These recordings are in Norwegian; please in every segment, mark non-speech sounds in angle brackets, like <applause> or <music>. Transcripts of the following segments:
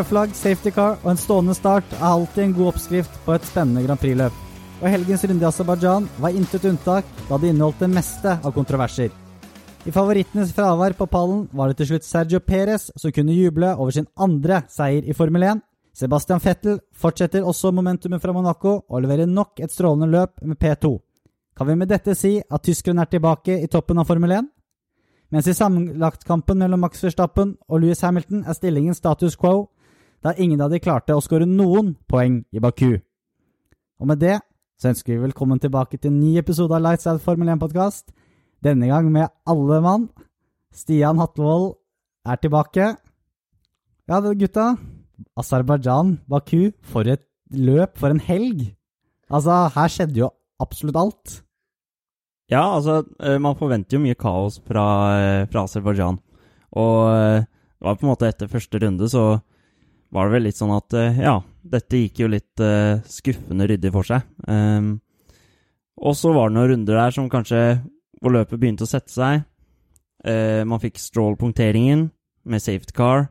Rødflagg, safety car og en stående start er alltid en god oppskrift på et spennende Grand Prix-løp. Og helgens runde i Aserbajdsjan var intet unntak, da det inneholdt det meste av kontroverser. I favorittenes fravær på pallen var det til slutt Sergio Perez som kunne juble over sin andre seier i Formel 1. Sebastian Fettel fortsetter også momentumet fra Monaco og leverer nok et strålende løp med P2. Kan vi med dette si at tyskeren er tilbake i toppen av Formel 1? Mens i sammenlagtkampen mellom Max Verstappen og Louis Hamilton er stillingen status quo, da ingen av de klarte å skåre noen poeng i Baku. Og med det så ønsker vi velkommen tilbake til en ny episode av Lights Out Formel 1-podkast. Denne gang med alle mann. Stian Hatlevold er tilbake. Ja, gutta. Aserbajdsjan, Baku, for et løp, for en helg. Altså, her skjedde jo absolutt alt. Ja, altså, eh, man forventer jo mye kaos fra, eh, fra Aserbajdsjan. Og eh, det var på en måte etter første runde så var det vel litt sånn at ja, dette gikk jo litt uh, skuffende ryddig for seg. Um, og så var det noen runder der som kanskje hvor løpet begynte å sette seg. Uh, man fikk Stroll-punkteringen med safety car.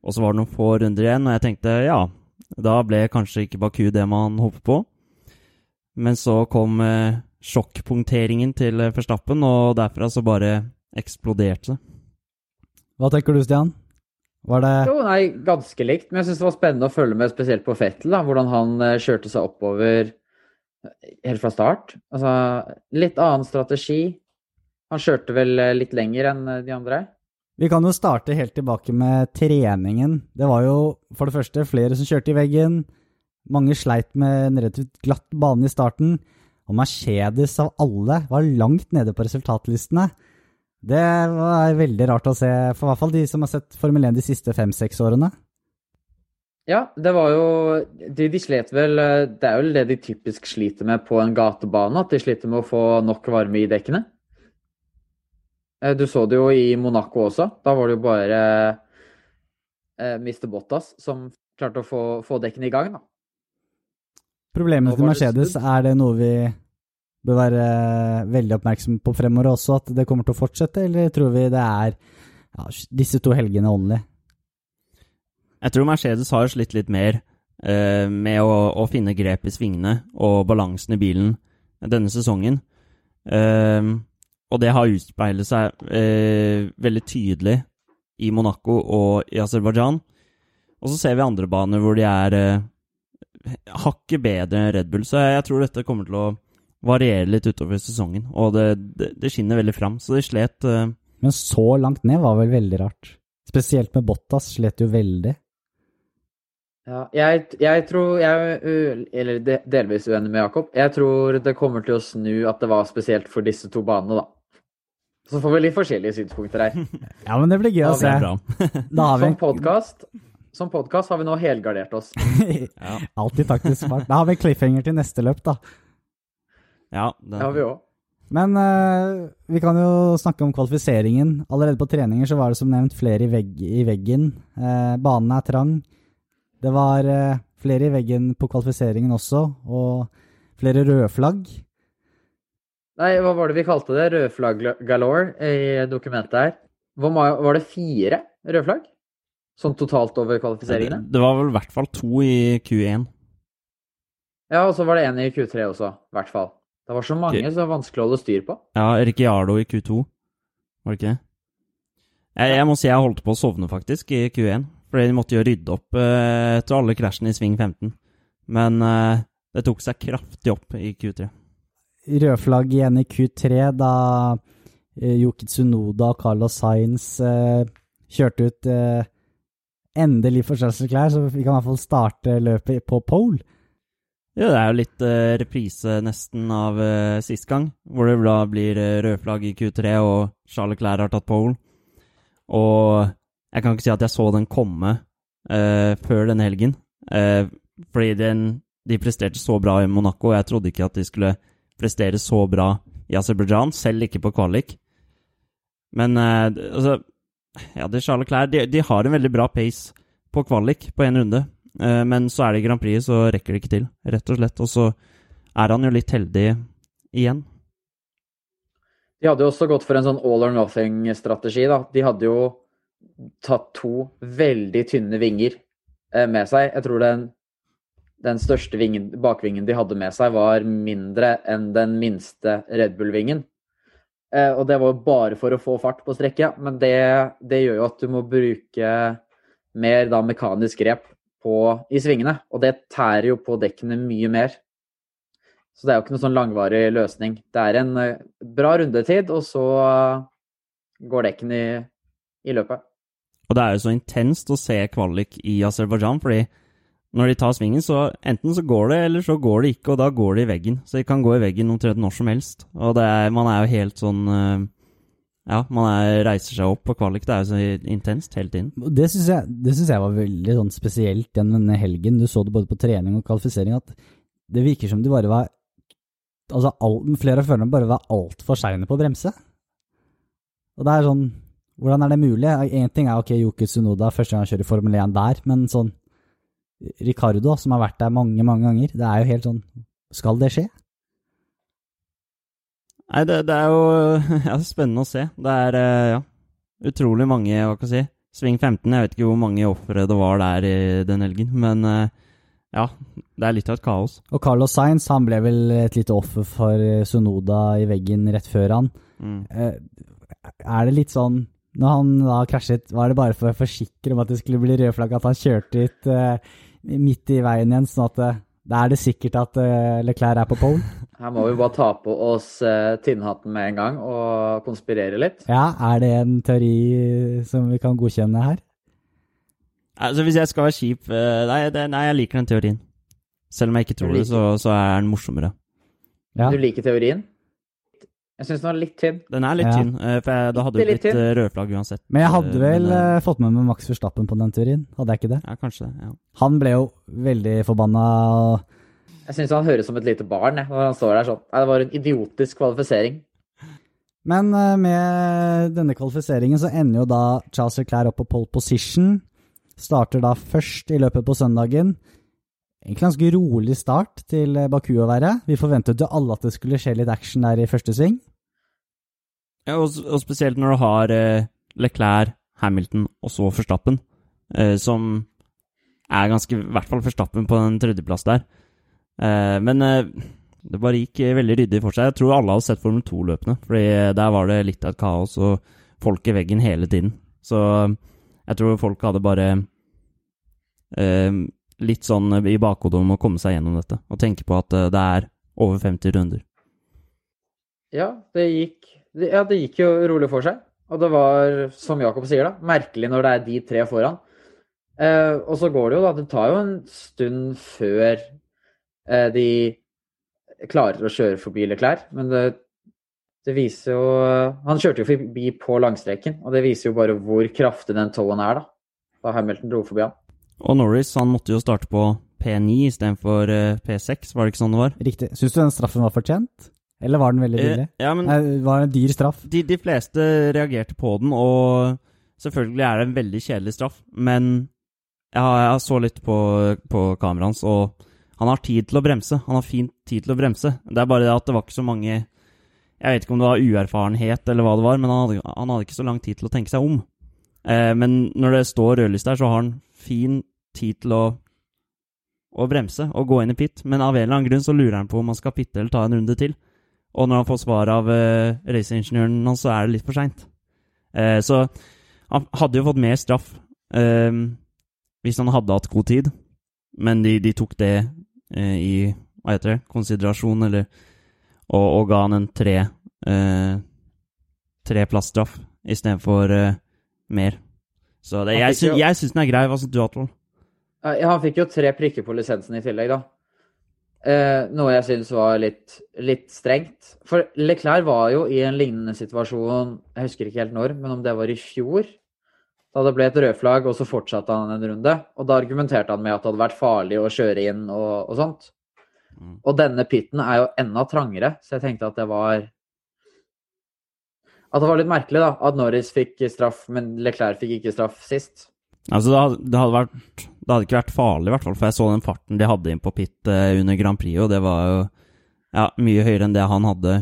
Og så var det noen få runder igjen, og jeg tenkte ja, da ble kanskje ikke Baku det man håpet på. Men så kom uh, sjokkpunkteringen til Verstappen, og derfra så bare eksploderte det. Hva tenker du, Stian? Var det Jo, nei, ganske likt. Men jeg syns det var spennende å følge med spesielt på Fettel. da, Hvordan han eh, kjørte seg oppover eh, helt fra start. Altså, litt annen strategi. Han kjørte vel eh, litt lenger enn de andre. Vi kan jo starte helt tilbake med treningen. Det var jo for det første flere som kjørte i veggen. Mange sleit med en relativt glatt bane i starten. Og Mercedes av alle var langt nede på resultatlistene. Det er veldig rart å se, for i hvert fall de som har sett Formel 1 de siste fem-seks årene. Ja, det var jo de, de slet vel Det er jo det de typisk sliter med på en gatebane, at de sliter med å få nok varme i dekkene. Du så det jo i Monaco også. Da var det jo bare eh, Mr. Bottas som klarte å få, få dekkene i gang, da. Problemet til Mercedes, er det noe vi bør være veldig oppmerksom på fremover også, at det kommer til å fortsette, eller tror vi det er ja, disse to helgene only? Jeg tror Mercedes har slitt litt mer eh, med å, å, finne grep i svingene og balansen i bilen denne sesongen. Eh, og det har utspeilet seg eh, veldig tydelig i Monaco og i Aserbajdsjan. Og så ser vi andre baner hvor de er eh, hakket bedre enn Red Bull, så jeg tror dette kommer til å variere litt utover sesongen, og det, det, det skinner veldig fram, så de slet uh... Men så langt ned var vel veldig rart. Spesielt med Bottas slet jo veldig. Ja, jeg, jeg tror Jeg er eller delvis uenig med Jakob. Jeg tror det kommer til å snu at det var spesielt for disse to banene, da. Så får vi litt forskjellige synspunkter her. <laughs> ja, men det blir gøy å se. <laughs> Som podkast som podkast har vi nå helgardert oss. <laughs> ja. Alltid taktisk smart. Da har vi cliffhanger til neste løp, da. Ja, det, det har vi òg. Men uh, vi kan jo snakke om kvalifiseringen. Allerede på treninger så var det som nevnt flere i, vegg, i veggen. Uh, banen er trang. Det var uh, flere i veggen på kvalifiseringen også, og flere røde flagg. Nei, hva var det vi kalte det? Rødflagg galore i dokumentet her. Var det fire røde flagg? Sånn totalt over kvalifiseringene? Det, det var vel i hvert fall to i Q1. Ja, og så var det én i Q3 også, i hvert fall. Det var så mange så det var vanskelig å holde styr på. Ja, Ricciardo i Q2, var det ikke det? Jeg, jeg, må si jeg holdt på å sovne, faktisk, i Q1. Fordi de måtte jo rydde opp eh, etter alle krasjene i sving 15. Men eh, det tok seg kraftig opp i Q3. Rødflagg igjen i Q3 da uh, Yuki Tsunoda og Carlos Sainz eh, kjørte ut endelig forstørrelsesklær, så vi kan i hvert fall starte løpet på pole. Ja, det er jo litt uh, reprise nesten av uh, sist gang, hvor det da blir uh, rødflagg i Q3 og Charles Clair har tatt pole. Og jeg kan ikke si at jeg så den komme uh, før denne helgen, fordi den, de presterte så bra i Monaco, og jeg trodde ikke at de skulle prestere så bra i Aserbajdsjan, selv ikke på kvalik. Men altså Ja, det Charles Clair de, de har en veldig bra pace på kvalik på én runde. Eh, men så er det Grand Prix, så rekker det ikke til, rett og slett. Og så er han jo litt heldig igjen. De hadde jo også gått for en sånn all or nothing-strategi, da. De hadde jo tatt to veldig tynne vinger eh, med seg. Jeg tror den, den største vingen, bakvingen de hadde med seg, var mindre enn den minste Red Bull-vingen. Eh, og det var bare for å få fart på strekket, men det, det gjør jo at du må bruke mer da mekanisk grep på, i svingene. Og det tærer jo på dekkene mye mer. Så det er jo ikke noe sånn langvarig løsning. Det er en eh, bra rundetid, og så eh, går dekken i, i løpet. Og det er jo så intenst å se kvalik i Aserbajdsjan, fordi når de tar svingen, så enten så går det, eller så går det ikke, og da går det i veggen. Så de kan gå i veggen omtrent når som helst. Og er, man er jo helt sånn eh, Ja, man er, reiser seg opp på kvalik. Det er jo så intenst hele tiden. Det syns jeg, jeg var veldig sånn spesielt denne helgen. Du så det både på trening og kvalifisering, at det virker som de bare var Altså, all, flere av førerne bare var altfor seine på å bremse. Og det er sånn Hvordan er det mulig? Én ting er ok, Yuki Sunoda, første gang han kjører Formel 1 der, men sånn Ricardo, som har vært der mange, mange ganger, det er jo helt sånn Skal det skje? Nei, det, det er jo <laughs> ja, spennende å se. Det er eh, ja, utrolig mange, hva skal jeg si Sving 15, jeg vet ikke hvor mange ofre det var der i den helgen, men eh, ja, det er litt av et kaos. Og Carlos Sainz han ble vel et lite offer for Sunoda i veggen rett før han. Mm. Er det litt sånn Når han da krasjet, var det bare for å forsikre om at det skulle bli rødflagg at han kjørte ut midt i veien igjen, sånn at da er det sikkert at Leclerc er på pollen. <laughs> Her må vi bare ta på oss uh, tinnhatten med en gang og konspirere litt. Ja, er det en teori som vi kan godkjenne her? Altså, Hvis jeg skal være kjip uh, nei, det, nei, jeg liker den teorien. Selv om jeg ikke tror det, så, så, er den morsommere. Ja. Du liker teorien? Jeg syns den var litt tynn. Den er litt ja. tynn, uh, for jeg, da hadde det blitt uh, rødflagg uansett. Men jeg hadde vel men, fått med meg Max Verstappen på den teorien, hadde jeg ikke det? Ja, kanskje det, ja. Han ble jo veldig forbanna. Jeg syns han høres som et lite barn jeg, når han står der sånn. Det var en idiotisk kvalifisering. Men uh, med denne kvalifiseringen så ender jo da Charles Leclerc opp på pole position. Starter da først i løpet på søndagen. Egentlig ganske rolig start til eh, Baku å være. Vi forventet jo alle at det skulle skje litt action der i første sving. Ja, og, og spesielt når du har eh, Leclerc, Hamilton og så Forstappen, eh, som er ganske I hvert fall Forstappen på den tredjeplass der. Eh, men eh, det bare gikk veldig ryddig for seg. Jeg tror alle hadde sett Formel 2-løpene, fordi der var det litt av et kaos og folk i veggen hele tiden. Så jeg tror folk hadde bare eh, litt sånn i bakhodet om å komme seg gjennom dette, og tenke på at det er over 50 runder. Ja, det gikk, ja, det gikk jo rolig for seg. Og det var, som Jakob sier, da, merkelig når det er de tre foran. Eh, og så går det jo, da. Det tar jo en stund før Eh, de klarer å kjøre forbi Leclerc, men det, det viser jo Han kjørte jo forbi på langstreken, og det viser jo bare hvor kraftig den tollen er, da. Da Hamilton dro forbi han. Og Norris han måtte jo starte på P9 istedenfor eh, P6, var det ikke sånn det var? Riktig. Syns du den straffen var fortjent? Eller var den veldig billig? Eh, ja, men, Nei, var det en dyr straff? De, de, fleste reagerte på den, og selvfølgelig er det en veldig kjedelig straff, men jeg, jeg så litt på, på kameraet hans, og han har tid til å bremse. Han har fin tid til å bremse. Det er bare det at det var ikke så mange Jeg vet ikke om det var uerfarenhet eller hva det var, men han hadde, han hadde ikke så lang tid til å tenke seg om. Eh, men når det står rødlys der, så har han fin tid til å, å bremse og gå inn i pit. Men av en eller annen grunn så lurer han på om han skal pitte eller ta en runde til. Og når han får svar av uh, raceingeniøren hans, så er det litt for seint. Uh, så han hadde jo fått mer straff uh, hvis han hadde hatt god tid, men de, de tok det uh, i hva heter det, konsiderasjon, eller og, og ga han en tre uh, tre plassstraff istedenfor uh, mer. Så det, jeg, syns, jeg syns den er grei. Hva syns du, Atvold? Han fikk jo tre prikker på lisensen i tillegg, da. Eh, noe jeg syns var litt, litt, strengt. For Leclerc var jo i en lignende situasjon, jeg husker ikke helt når, men om det var i fjor, da det ble et rødflagg, og så fortsatte han en runde. Og da argumenterte han med at det hadde vært farlig å kjøre inn og, og sånt. Mm. Og denne pitten er jo enda trangere, så jeg tenkte at det var At det var litt merkelig, da. At Norris fikk straff, men Leclerc fikk ikke straff sist. Altså, det hadde, det hadde, vært, det hadde ikke vært farlig, i hvert fall, for jeg så den farten de hadde inn på pit eh, under Grand Prix, og det var jo ja, mye høyere enn det han hadde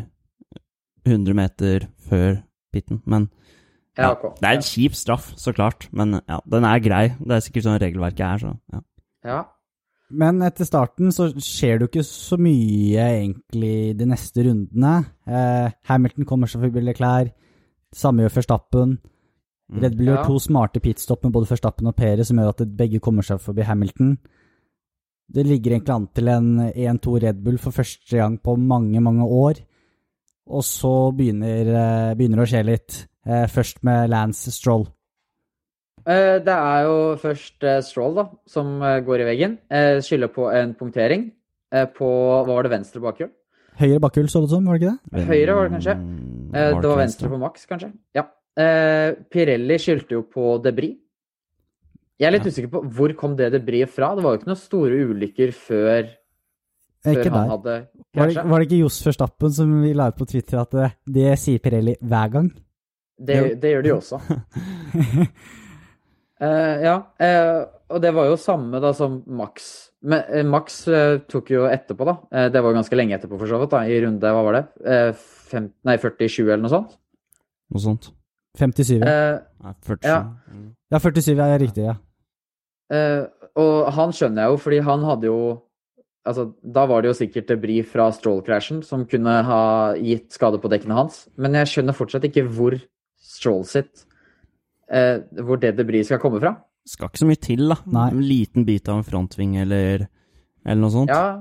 100 meter før pitten. Men Ja, det er en kjip straff, så klart, men ja, den er grei. Det er sikkert sånn regelverket er, så ja. Ja. Men etter starten så skjer det jo ikke så mye egentlig de neste rundene. Eh, Hamilton kommer seg forbi Leclerc, samme gjør Verstappen. Mm. Red Bull gjør Ja. to smarte pitstop med både Verstappen og Perez, som gjør at begge kommer seg forbi Hamilton. Det ligger egentlig an til en 1-2 Red Bull for første gang på mange, mange år. Og så begynner, eh, begynner det å skje litt. Eh, først med Lance Stroll. Eh, Det er jo først Stroll da, som går i veggen. Eh, Skylder på en punktering på Hva var det venstre bakhjul? Høyre bakhjul, så det ut som, var det ikke det? Høyre var det kanskje? Mm, Eh, Det var venstre på maks, kanskje. Ja. Eh, Pirelli skyldte jo på debris. Jeg er litt Ja. usikker på hvor kom det debriset fra. Det var jo ikke noen store ulykker før, Eh, før han der. hadde Var det, var det ikke Johs Førstappen som vi la ut på Twitter at det, det sier Pirelli hver gang? Det, det gjør de også. <laughs> Eh, ja, eh, og det var jo samme da som Max. Men eh, Max eh, tok jo etterpå, da. Eh, det var ganske lenge etterpå, for så vidt. da, I runde, hva var det? Eh, fem, nei, 47 eller noe sånt. Noe sånt. 57. ja. Nei, 47. Ja. Mm. Ja, 47 er riktig, ja. eh, og han skjønner jeg jo, fordi han hadde jo Altså, da var det jo sikkert debris fra Stroll-krasjen som kunne ha gitt skade på dekkene hans. Men jeg skjønner fortsatt ikke hvor Stroll sitt eh, Hvor det debris skal komme fra. Skal ikke så mye til, da. Nei. En liten bit av en frontving eller, eller noe sånt. Ja,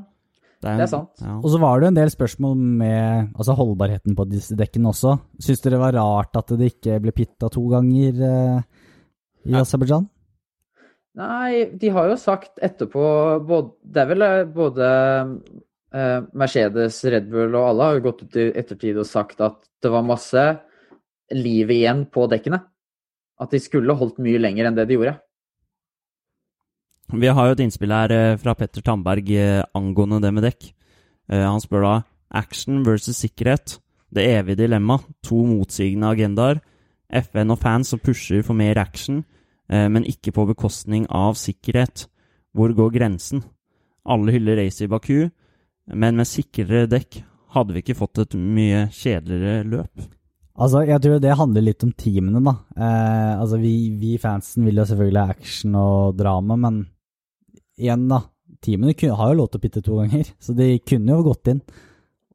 en- det er sant. Ja. Og så var det jo en del spørsmål med altså holdbarheten på disse dekkene også. Syns dere det var rart at det ikke ble pitta to ganger eh, i Ja. Aserbajdsjan? Nei, de har jo sagt etterpå både, Det er vel eh, både eh, Mercedes, Red Bull og alle har jo gått ut i ettertid og sagt at det var masse liv igjen på dekkene. At de skulle holdt mye lenger enn det de gjorde. Vi har jo et innspill her eh, fra Petter Tandberg eh, angående det med dekk. Eh, Han spør da action versus sikkerhet. Det evige dilemma. To motsigende agendaer. FN og fans som pusher for mer action, men ikke på bekostning av sikkerhet. Hvor går grensen? Alle hyller racet i Baku, men med sikrere dekk hadde vi ikke fått et mye kjedeligere løp. Altså, jeg tror det handler litt om teamene, da. Eh, altså, vi, vi fansen vil jo selvfølgelig ha action og drama, men igjen, da. Teamene kunne, har jo lov til å pitte to ganger, <laughs> så de kunne jo gått inn.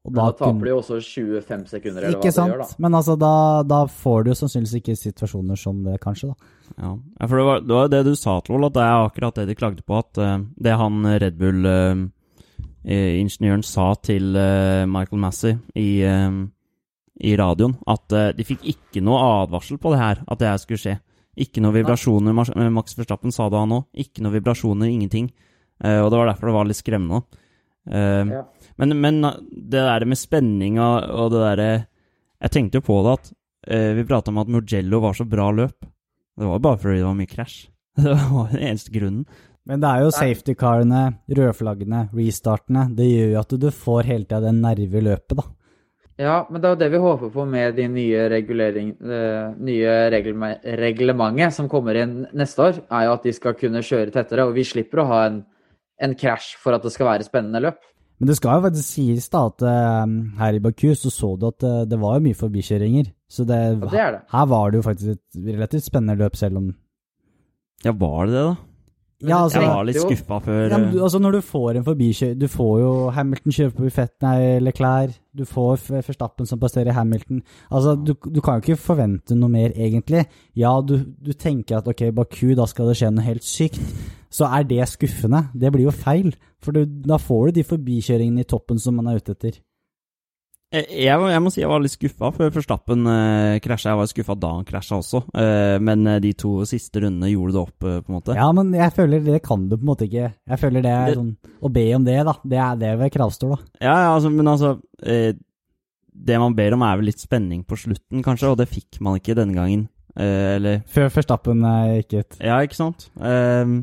Og da, da taper kunne- de jo også 25 sekunder, eller Ikke hva sant? de gjør, da. Men altså, da, da får du jo sannsynligvis ikke situasjoner som det, kanskje, da. Ja, Ja, for det var, det var det du sa, Troll, at det er akkurat det de klagde på. At uh, det han Red Bull-ingeniøren sa til eh, Michael Massey i, eh, i radioen, at eh, de fikk ikke noe advarsel på det her, at det her skulle skje. Ikke noe vibrasjoner. Eh, Max Verstappen sa det, han òg. Ikke noe vibrasjoner, ingenting. Eh, og det var derfor det var litt skremmende. Eh, Ja. men, men det der med spenninga og det derre Jeg tenkte jo på det at eh, vi prata om at Mugello var så bra løp. Det var jo bare fordi det var mye krasj. <laughs> Det var den eneste grunnen. Men det er jo safety-carene, rødflaggene, restartene. Det gjør jo at du får hele tida den nerve i løpet, da. Ja, men det er jo det vi håper på med de nye, regulering, eh, nye regleme- reglementet som kommer inn neste år, er jo at de skal kunne kjøre tettere, og vi slipper å ha en, en krasj for at det skal være spennende løp. Men det skal jo faktisk sies da at her i Baku så så du at eh, det var jo mye forbikjøringer. Så det, ja, det er det. her var det jo faktisk et relativt spennende løp, selv om Ja, var det det, da? Ja, altså- Jeg var litt skuffa før ja, du, eh, altså Når du får en forbikjøring Du får jo Hamilton kjører på Buffett, nei, Leclerc. Du får forstappen Verstappen som passerer Hamilton. Altså, du, du kan jo ikke forvente noe mer, egentlig. Ja, du, du tenker at ok, Baku, da skal det skje noe helt sykt. Så er det skuffende. Det blir jo feil. For du, da får du de forbikjøringene i toppen som man er ute etter. Jeg, jeg, må- si jeg var litt skuffa før Forstappen uh, krasja. Jeg var skuffa da han krasja også, Eh, men eh, de to siste rundene gjorde det opp, eh, på en måte. Ja, men jeg føler det kan du på en måte ikke. Jeg føler det er sånn Å be om det, da. Det er det ved kravstor, da. Ja, ja, altså, men altså eh, Det man ber om, er vel litt spenning på slutten, kanskje, og det fikk man ikke denne gangen. Eh, eller Før Forstappen eh, gikk ut. Ja, ikke sant? Eh,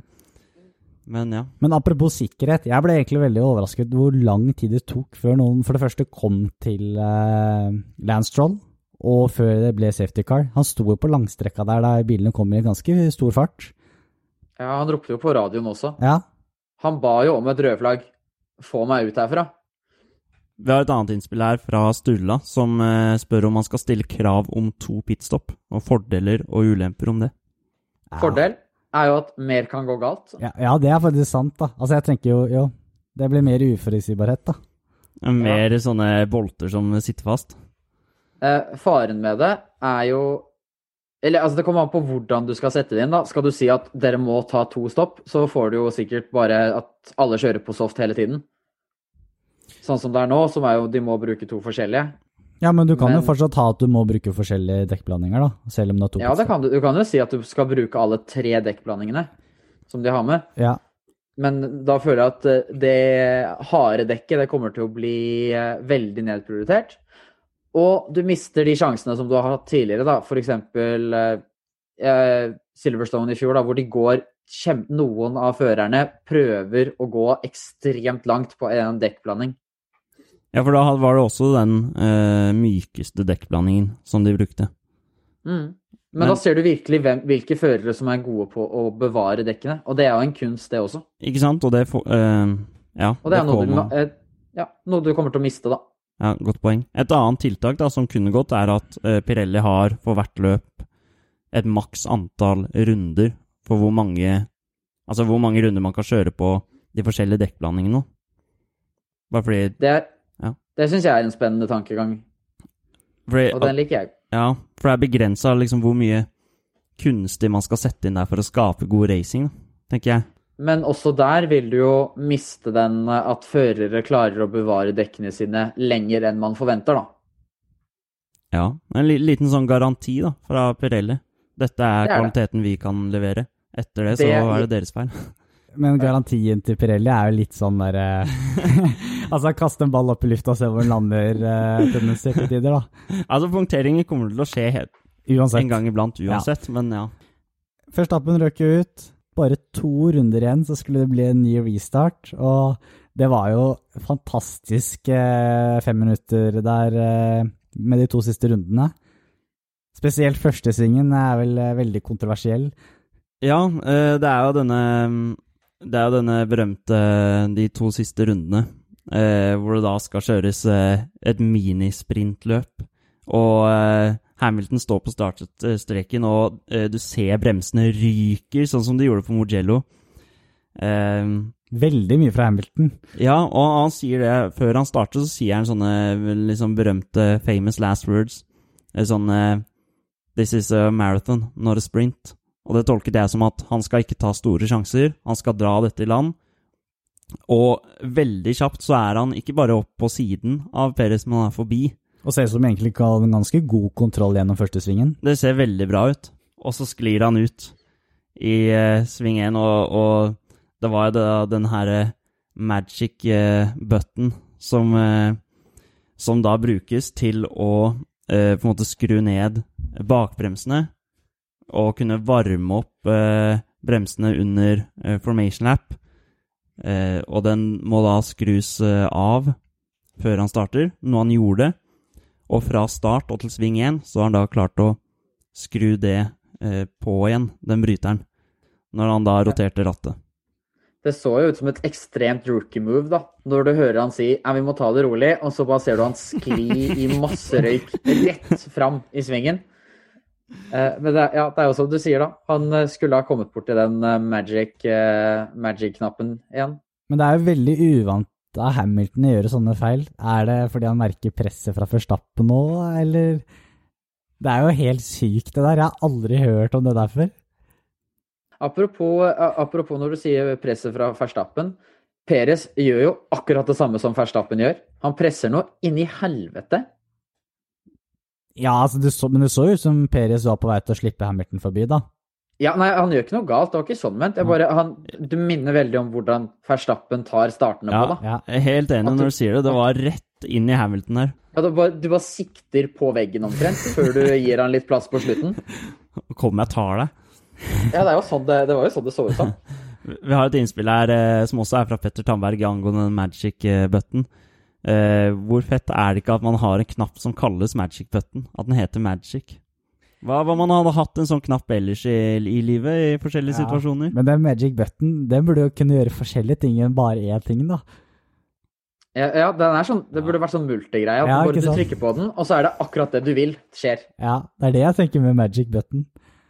men ja. Men apropos sikkerhet, jeg ble egentlig veldig overrasket hvor lang tid det tok før noen for det første kom til uh, Landstroll, og før det ble safety car. Han sto jo på langstrekka der da bilene kom i ganske stor fart. Ja, han ropte jo på radioen også. Ja, Han ba jo om et rødflagg. Få meg ut herfra. Vi har et annet innspill her fra Sturla, som eh, spør om man skal stille krav om to pitstop, og fordeler og ulemper om det. Fordel er jo at mer kan gå galt. Ja, ja, det er faktisk sant, da. Altså, jeg tenker jo, jo Det blir mer uforutsigbarhet, da. Mer sånne bolter som sitter fast. Eh, faren med det er jo Eller altså, det kommer an på hvordan du skal sette det inn, da. Skal du si at dere må ta to stopp, så får du jo sikkert bare at alle kjører på soft hele tiden. Sånn som det er nå, som er jo de må bruke to forskjellige. Ja, men du kan jo fortsatt ha at du må bruke forskjellige dekkblandinger, da. Selv om det er to Ja, det kan du. Du kan jo si at du skal bruke alle tre dekkblandingene som de har med. Ja. Men da føler jeg at eh, det harde dekket det kommer til å bli eh, veldig nedprioritert. Og du mister de sjansene som du har hatt tidligere, da. For eksempel eh, Silverstone i fjor, da, hvor de går Noen av førerne prøver å gå ekstremt langt på en dekkblanding. Ja, for da var det også den eh, mykeste dekkblandingen som de brukte. Mm. Men, Men- da ser du virkelig hvem, hvilke førere som er gode på å bevare dekkene. Og det er jo en kunst, det også. Ikke sant? Og det får eh, Ja, Og det er noe du, eh, ja, noe du kommer til å miste, da. Ja, Godt poeng. Et annet tiltak da, som kunne gått, er at eh, Pirelli har for hvert løp et maks antall runder for hvor mange Altså hvor mange runder man kan kjøre på de forskjellige dekkblandingene. Bare fordi, Det, er-. Det syns jeg er en spennende tankegang, fordi og den liker jeg. Ja, for det er begrensa liksom, hvor mye kunstig man skal sette inn der for å skape god racing, tenker jeg. Men også der vil du jo miste den at førere klarer å bevare dekkene sine lenger enn man forventer, da. Ja, En liten sånn garanti da, fra Pirelli. Dette er, Det er det. kvaliteten vi kan levere. Etter det, så Det- er det deres feil. <laughs> Men garantien til Pirelli er jo litt sånn derre <laughs> Altså, kaste en ball opp i lufta og se hvor den lander til tendenser til tider, da. altså, punkteringer kommer til å skje helt, Uansett. en gang iblant uansett, men ja. Førstappen røk jo ut. Bare to runder igjen, så skulle det bli en ny restart. Og det var jo fantastisk eh, fem minutter der eh, med de to siste rundene. Spesielt førstesvingen er vel eh, veldig kontroversiell. Ja, eh, det er jo denne Det er jo denne berømte de to siste rundene, eh, hvor det da skal kjøres eh, et minisprintløp. Og eh, Hamilton står på startstreken, og eh, du ser bremsene ryker, sånn som de gjorde på Mugello. Eh, Veldig mye fra Hamilton. ja, og han sier det Før han starter, så sier han sånne liksom berømte famous last words. Sånn This is a marathon, not a sprint. Og det tolket jeg som at han skal ikke ta store sjanser, han skal dra dette i land. Og veldig kjapt så er han ikke bare opp på siden av Perez, men han er forbi. Og ser ut som egentlig ikke har en ganske god kontroll gjennom første svingen. Det ser veldig bra ut. Og så sklir han ut i eh, sving én, og, og det var jo da den her eh, magic eh, button som, eh, som da brukes til å eh, på en måte skru ned bakbremsene og kunne varme opp eh, bremsene under eh, formation lap. Eh, og den må da skrus eh, av før han starter, noe han gjorde. Og fra start og til sving 1 så har han da klart å skru det eh, på igjen, den bryteren, når han da roterte rattet. Det så jo ut som et ekstremt rookie move, da. Når du hører han si vi må ta det rolig, og så bare ser du han skli i masse røyk rett fram i svingen. Eh, men det, ja, det er jo som du sier, da. Han eh, skulle ha kommet bort til den eh, magic, magic-knappen igjen. Men det er jo veldig uvant av Hamilton å gjøre sånne feil. Er det fordi han merker presset fra Verstappen nå, eller Det er jo helt sykt, det der. Jeg har aldri hørt om det der før. Apropos, apropos når du sier presset fra Verstappen. Perez gjør jo akkurat det samme som Verstappen gjør. Han presser noe inni helvete. Ja, altså, det så, men det så ut som Perez var på vei til å slippe Hamilton forbi, da. Ja, nei, han gjør ikke noe galt. Det var ikke sånn ment. Bare, han, du minner veldig om hvordan Verstappen tar startene Ja, på, da. Ja. jeg er helt enig du- når du sier det. Det var rett inn i Hamilton her. Ja, du, bare, du bare sikter på veggen omtrent, før du gir han litt plass på slutten. <laughs> Kom, jeg tar deg. Ja, det, er jo sånn det, det var jo sånn det så ut som. <laughs> Vi har et innspill her eh, som også er fra Petter Tandberg angående den eh. Eh, hvor fett er det ikke at man har en knapp som kalles magic button? At den heter magic? Hva om man hadde hatt en sånn knapp ellers i, i livet, i forskjellige Ja, situasjoner? Men den magic button, den burde jo kunne gjøre forskjellige ting enn bare én ting, da. Ja, ja, den er sånn, det burde vært sånn multigreie. Ja, du sant? trykker på den, og så er det akkurat det du vil skjer. Ja, det er det jeg tenker med magic button.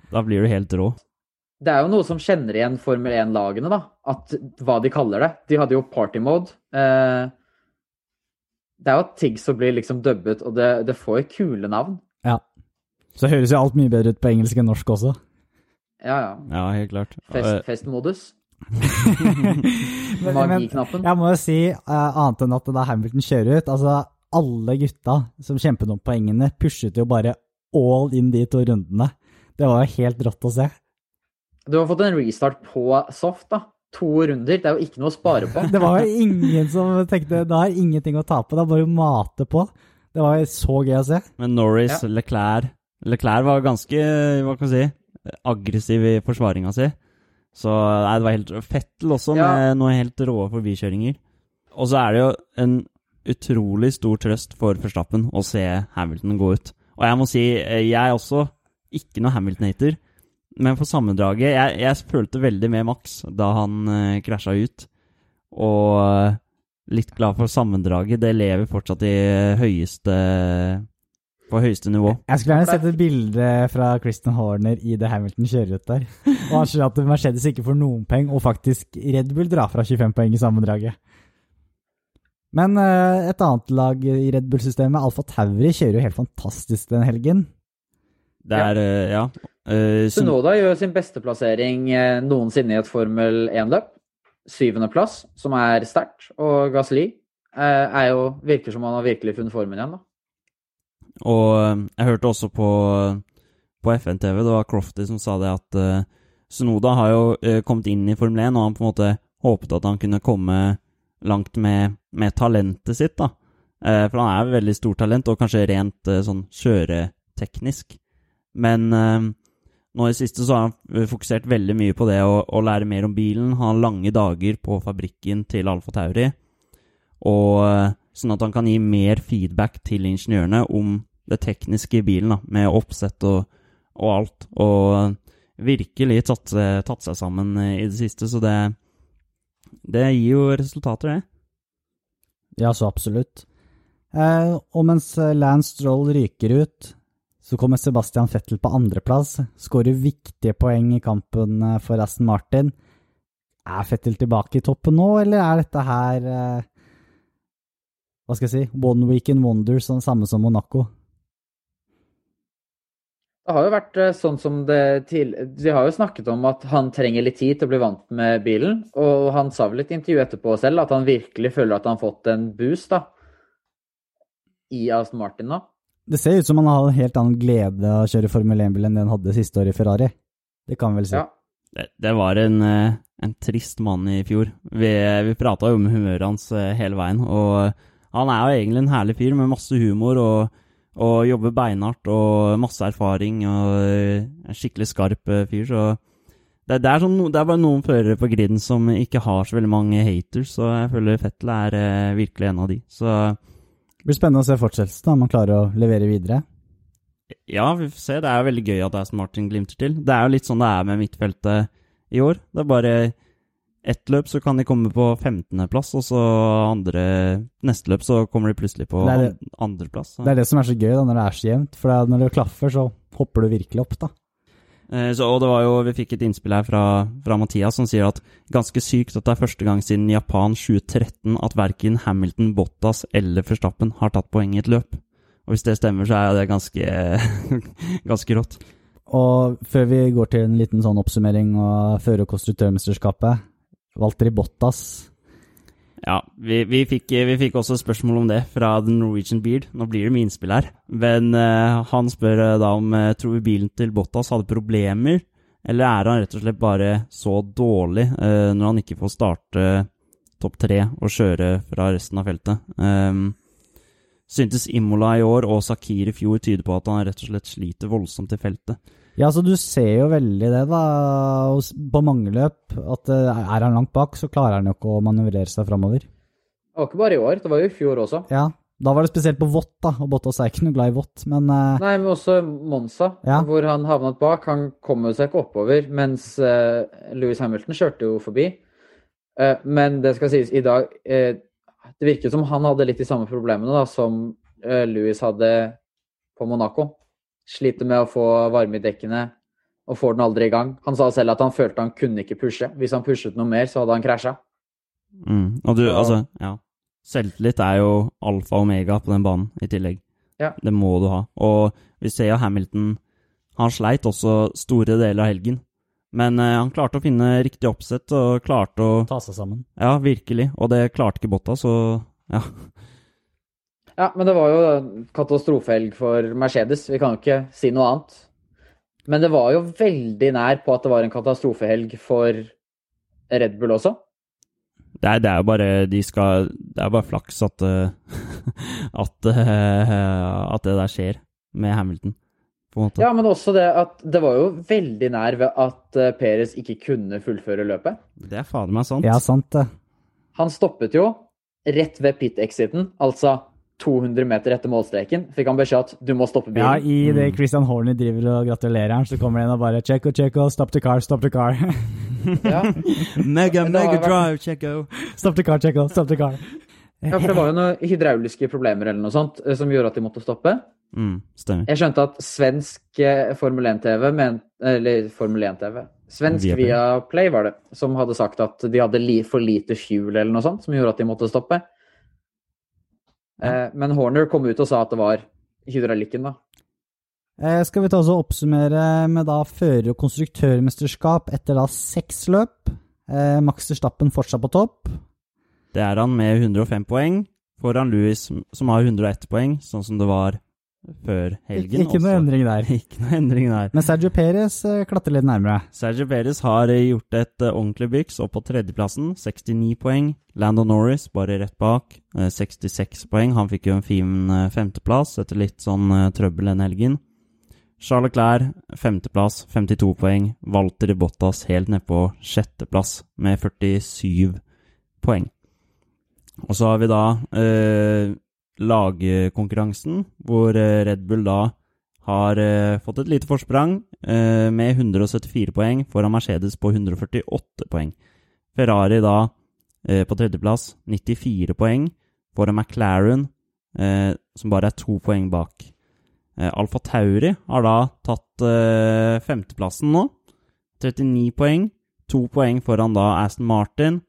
Da blir du helt rå. Det er jo noe som kjenner igjen Formel 1-lagene, da. At, hva de kaller det. De hadde jo party mode. Eh, det er jo ting som blir liksom dubbet, og det, det får jo kule navn. Ja. Så det høres jo alt mye bedre ut på engelsk enn norsk også. Ja, ja. Ja, helt klart. Fest, Eh, festmodus. <laughs> Magiknappen. Jeg må jo si, uh, annet enn at da Hamilton kjører ut, altså alle gutta som kjempet om poengene, pushet jo bare all in de to rundene. Det var jo helt rått å se. Du har fått en restart på soft, da. To runder. Det er jo ikke noe å spare på. <laughs> Det var jo ingen som tenkte det er ingenting å tape, det er bare å mate på. Det var så gøy å se. Men Norris, Ja. Leclerc Leclerc var ganske, hva kan man si, aggressiv i forsvaringa si. Så nei, det var helt Fettel også, Ja. med noen helt rå forbikjøringer. Og så er det jo en utrolig stor trøst for Forstappen å se Hamilton gå ut. Og jeg må si, eh, jeg er også ikke noe Hamilton-hater, men for sammendraget jeg, jeg følte veldig med Max da han uh, krasja ut. Og eh, litt glad for sammendraget. Det lever fortsatt i høyeste på høyeste nivå. Jeg skulle gjerne sett et bilde fra Christian Horner i det Hamilton kjører ut der. Og han skjønner at Mercedes ikke får noen poeng, og faktisk Red Bull drar fra 25 poeng i sammendraget. Men uh, et annet lag i Red Bull-systemet, Alfa Tauri, kjører jo helt fantastisk den helgen. Det er, eh, ja Uh, Sun- Sunoda gjør sin beste plassering eh, noensinne i et Formel 1-løp. Syvendeplass, som er sterkt. Og Gasli er jo, virker som han har virkelig funnet formen igjen, da. Og jeg hørte også på, på FN-TV, det var Crofty som sa det at uh, Sunoda har jo uh, kommet inn i Formel 1, og han på en måte håpet at han kunne komme langt med, med talentet sitt, da. Uh, for han er jo veldig stort talent, og kanskje rent sånn kjøreteknisk. Men eh, nå i det siste så har han eh, fokusert veldig mye på det å, å lære mer om bilen. Han lange dager på fabrikken til Alfa Tauri. Og eh, sånn at han kan gi mer feedback til ingeniørene om det tekniske i bilen, da, med oppsett og, og alt. Og virkelig tatt, tatt seg sammen eh, i det siste, så det, det gir jo resultater, det. Ja, så absolutt. Eh, og mens eh, Lance Stroll ryker ut, så kommer Sebastian Fettel på andreplass. Skårer viktige poeng i kampen eh, for Aston Martin. Er Fettel tilbake i toppen nå, eller er dette her eh, Hva skal jeg si One weekend wonder, sånn samme som Monaco? Det har jo vært eh, sånn som det til De har jo snakket om at han trenger litt tid til å bli vant med bilen. Og han sa vel i et intervju etterpå selv at han virkelig føler at han har fått en boost da, i Aston Martin nå. Det ser ut som han har en helt annen glede av å kjøre Formel 1-bil enn det han hadde siste år i Ferrari. Det kan vi vel si. Ja. Det, det var en, eh, en trist mann i fjor. Vi, vi prata jo om humøret hans eh, hele veien, og han er jo egentlig en herlig fyr med masse humor og, og jobber beinhardt og masse erfaring og eh, en skikkelig skarp eh, fyr, så det, det, er sånn, det er bare noen førere på griden som ikke har så veldig mange haters, og jeg føler Fettel er eh, virkelig en av de. Så Det blir spennende å se fortsettelsen, om han klarer å levere videre. Ja, vi får se. Det er jo veldig gøy at det er som Martin glimter til. Det er jo litt sånn det er med midtfeltet i år. Det er bare ett løp, så kan de komme på 15.-plass, og så andre neste løp så kommer de plutselig på andreplass. Det er det som er så gøy da, når det er så jevnt. For når det klaffer, så hopper du virkelig opp, da. Eh, Så, og det var jo, Vi fikk et innspill her fra, fra Mathias som sier at ganske sykt at det er første gang siden Japan 2013 at verken Hamilton, Bottas eller Verstappen har tatt poeng i et løp. Og Hvis det stemmer, så er det ganske, <laughs> ganske rått. Og før vi går til en liten sånn oppsummering og føre- og konstruktørmesterskapet Valtteri Bottas Ja, vi, vi, fikk, vi fikk også spørsmål om det fra The Norwegian Beard. Nå blir det mye innspill her. Men uh, han spør uh, da om uh, tror vi bilen til Bottas hadde problemer, eller er han rett og slett bare så dårlig uh, når han ikke får starte topp tre og kjøre fra resten av feltet? Um, syntes Imola i år og Sakir i fjor tyder på at han rett og slett sliter voldsomt i feltet. Ja, så du ser jo veldig det, da, på mange løp. At eh, er han langt bak, så klarer han jo ikke å manøvrere seg framover. Det var ikke bare i år, det var jo i fjor også. Ja, da var det spesielt på vått, da. Og Bottas er ikke noe glad i vått, men uh, Nei, men også Monza, Ja. hvor han havnet bak. Han kom jo seg ikke oppover, mens uh, Lewis Hamilton kjørte jo forbi. Uh, men det skal sies, i dag eh, Det virket som han hadde litt de samme problemene da, som eh, Louis hadde på Monaco. Sliter med å få varme i dekkene og får den aldri i gang. Han sa selv at han følte han kunne ikke pushe. Hvis han pushet noe mer, så hadde han krasja. Mm. Og du, Ja. altså, ja. Selvtillit er jo alfa og omega på den banen, i tillegg. Ja. Det må du ha. Og vi ser jo Hamilton Han sleit også store deler av helgen. Men eh, han klarte å finne riktig oppsett, og klarte å Ta seg sammen. Ja, virkelig. Og det klarte ikke Botta, så ja. Ja, men det var jo en katastrofehelg for Mercedes. Vi kan jo ikke si noe annet. Men det var jo veldig nær på at det var en katastrofehelg for Red Bull også. Det er, det er jo bare De skal Det er bare flaks at eh, <laughs> at, eh, at det der skjer med Hamilton, på en måte. Ja, men også det at det var jo veldig nær ved at eh, Perez ikke kunne fullføre løpet. Det er fader meg sant. Ja, sant det. Han stoppet jo rett ved pit-exiten, altså 200 meter etter målstreken. Fikk han beskjed at du må stoppe bilen. Ja, i det Christian Horner driver og gratulerer han, så kommer det en og bare Checo, Checo, stop the car, stop the car. Ja. <laughs> Mega, mega vært- drive, Checo. stop the car, Checo, stop the car. ja, for det var jo noen hydrauliske problemer eller noe sånt eh, som gjorde at de måtte stoppe. Mm. Jeg skjønte at svensk eh, Formel 1-TV, eller Formel 1-TV Svensk Viaplay. via Play var det, som hadde sagt at de hadde li for lite fuel eller noe sånt, som gjorde at de måtte stoppe. Eh, men Horner kom ut og sa at det var hydraulikken, da. Eh, skal vi ta oss og oppsummere med da fører- og konstruktørmesterskap etter da seks løp. Eh, Max Verstappen fortsatt på topp. Det er han med 105 poeng, foran Louis som har 101 poeng, sånn som det var før helgen. Ikke noe endring der. <laughs> Ikke noe endring der. Men Sergio Perez eh, klatrer litt nærmere. Sergio Perez har eh, gjort et eh, ordentlig byks opp på tredjeplassen, 69 poeng. Lando Norris bare rett bak, eh, 66 poeng. Han fikk jo en fin femteplass etter litt sånn trøbbel den helgen. Charles Clair, femteplass, 52 poeng. Walter Bottas helt nede på sjetteplass med 47 poeng. Og så har vi da eh, lagkonkurransen, hvor eh, Red Bull da har eh, fått et lite forsprang eh, med 174 poeng foran Mercedes på 148 poeng. Ferrari da på tredjeplass 94 poeng foran McLaren, som bare er to poeng bak. Alfa Tauri har da tatt femteplassen nå. 39 poeng. To poeng foran da Aston Martin.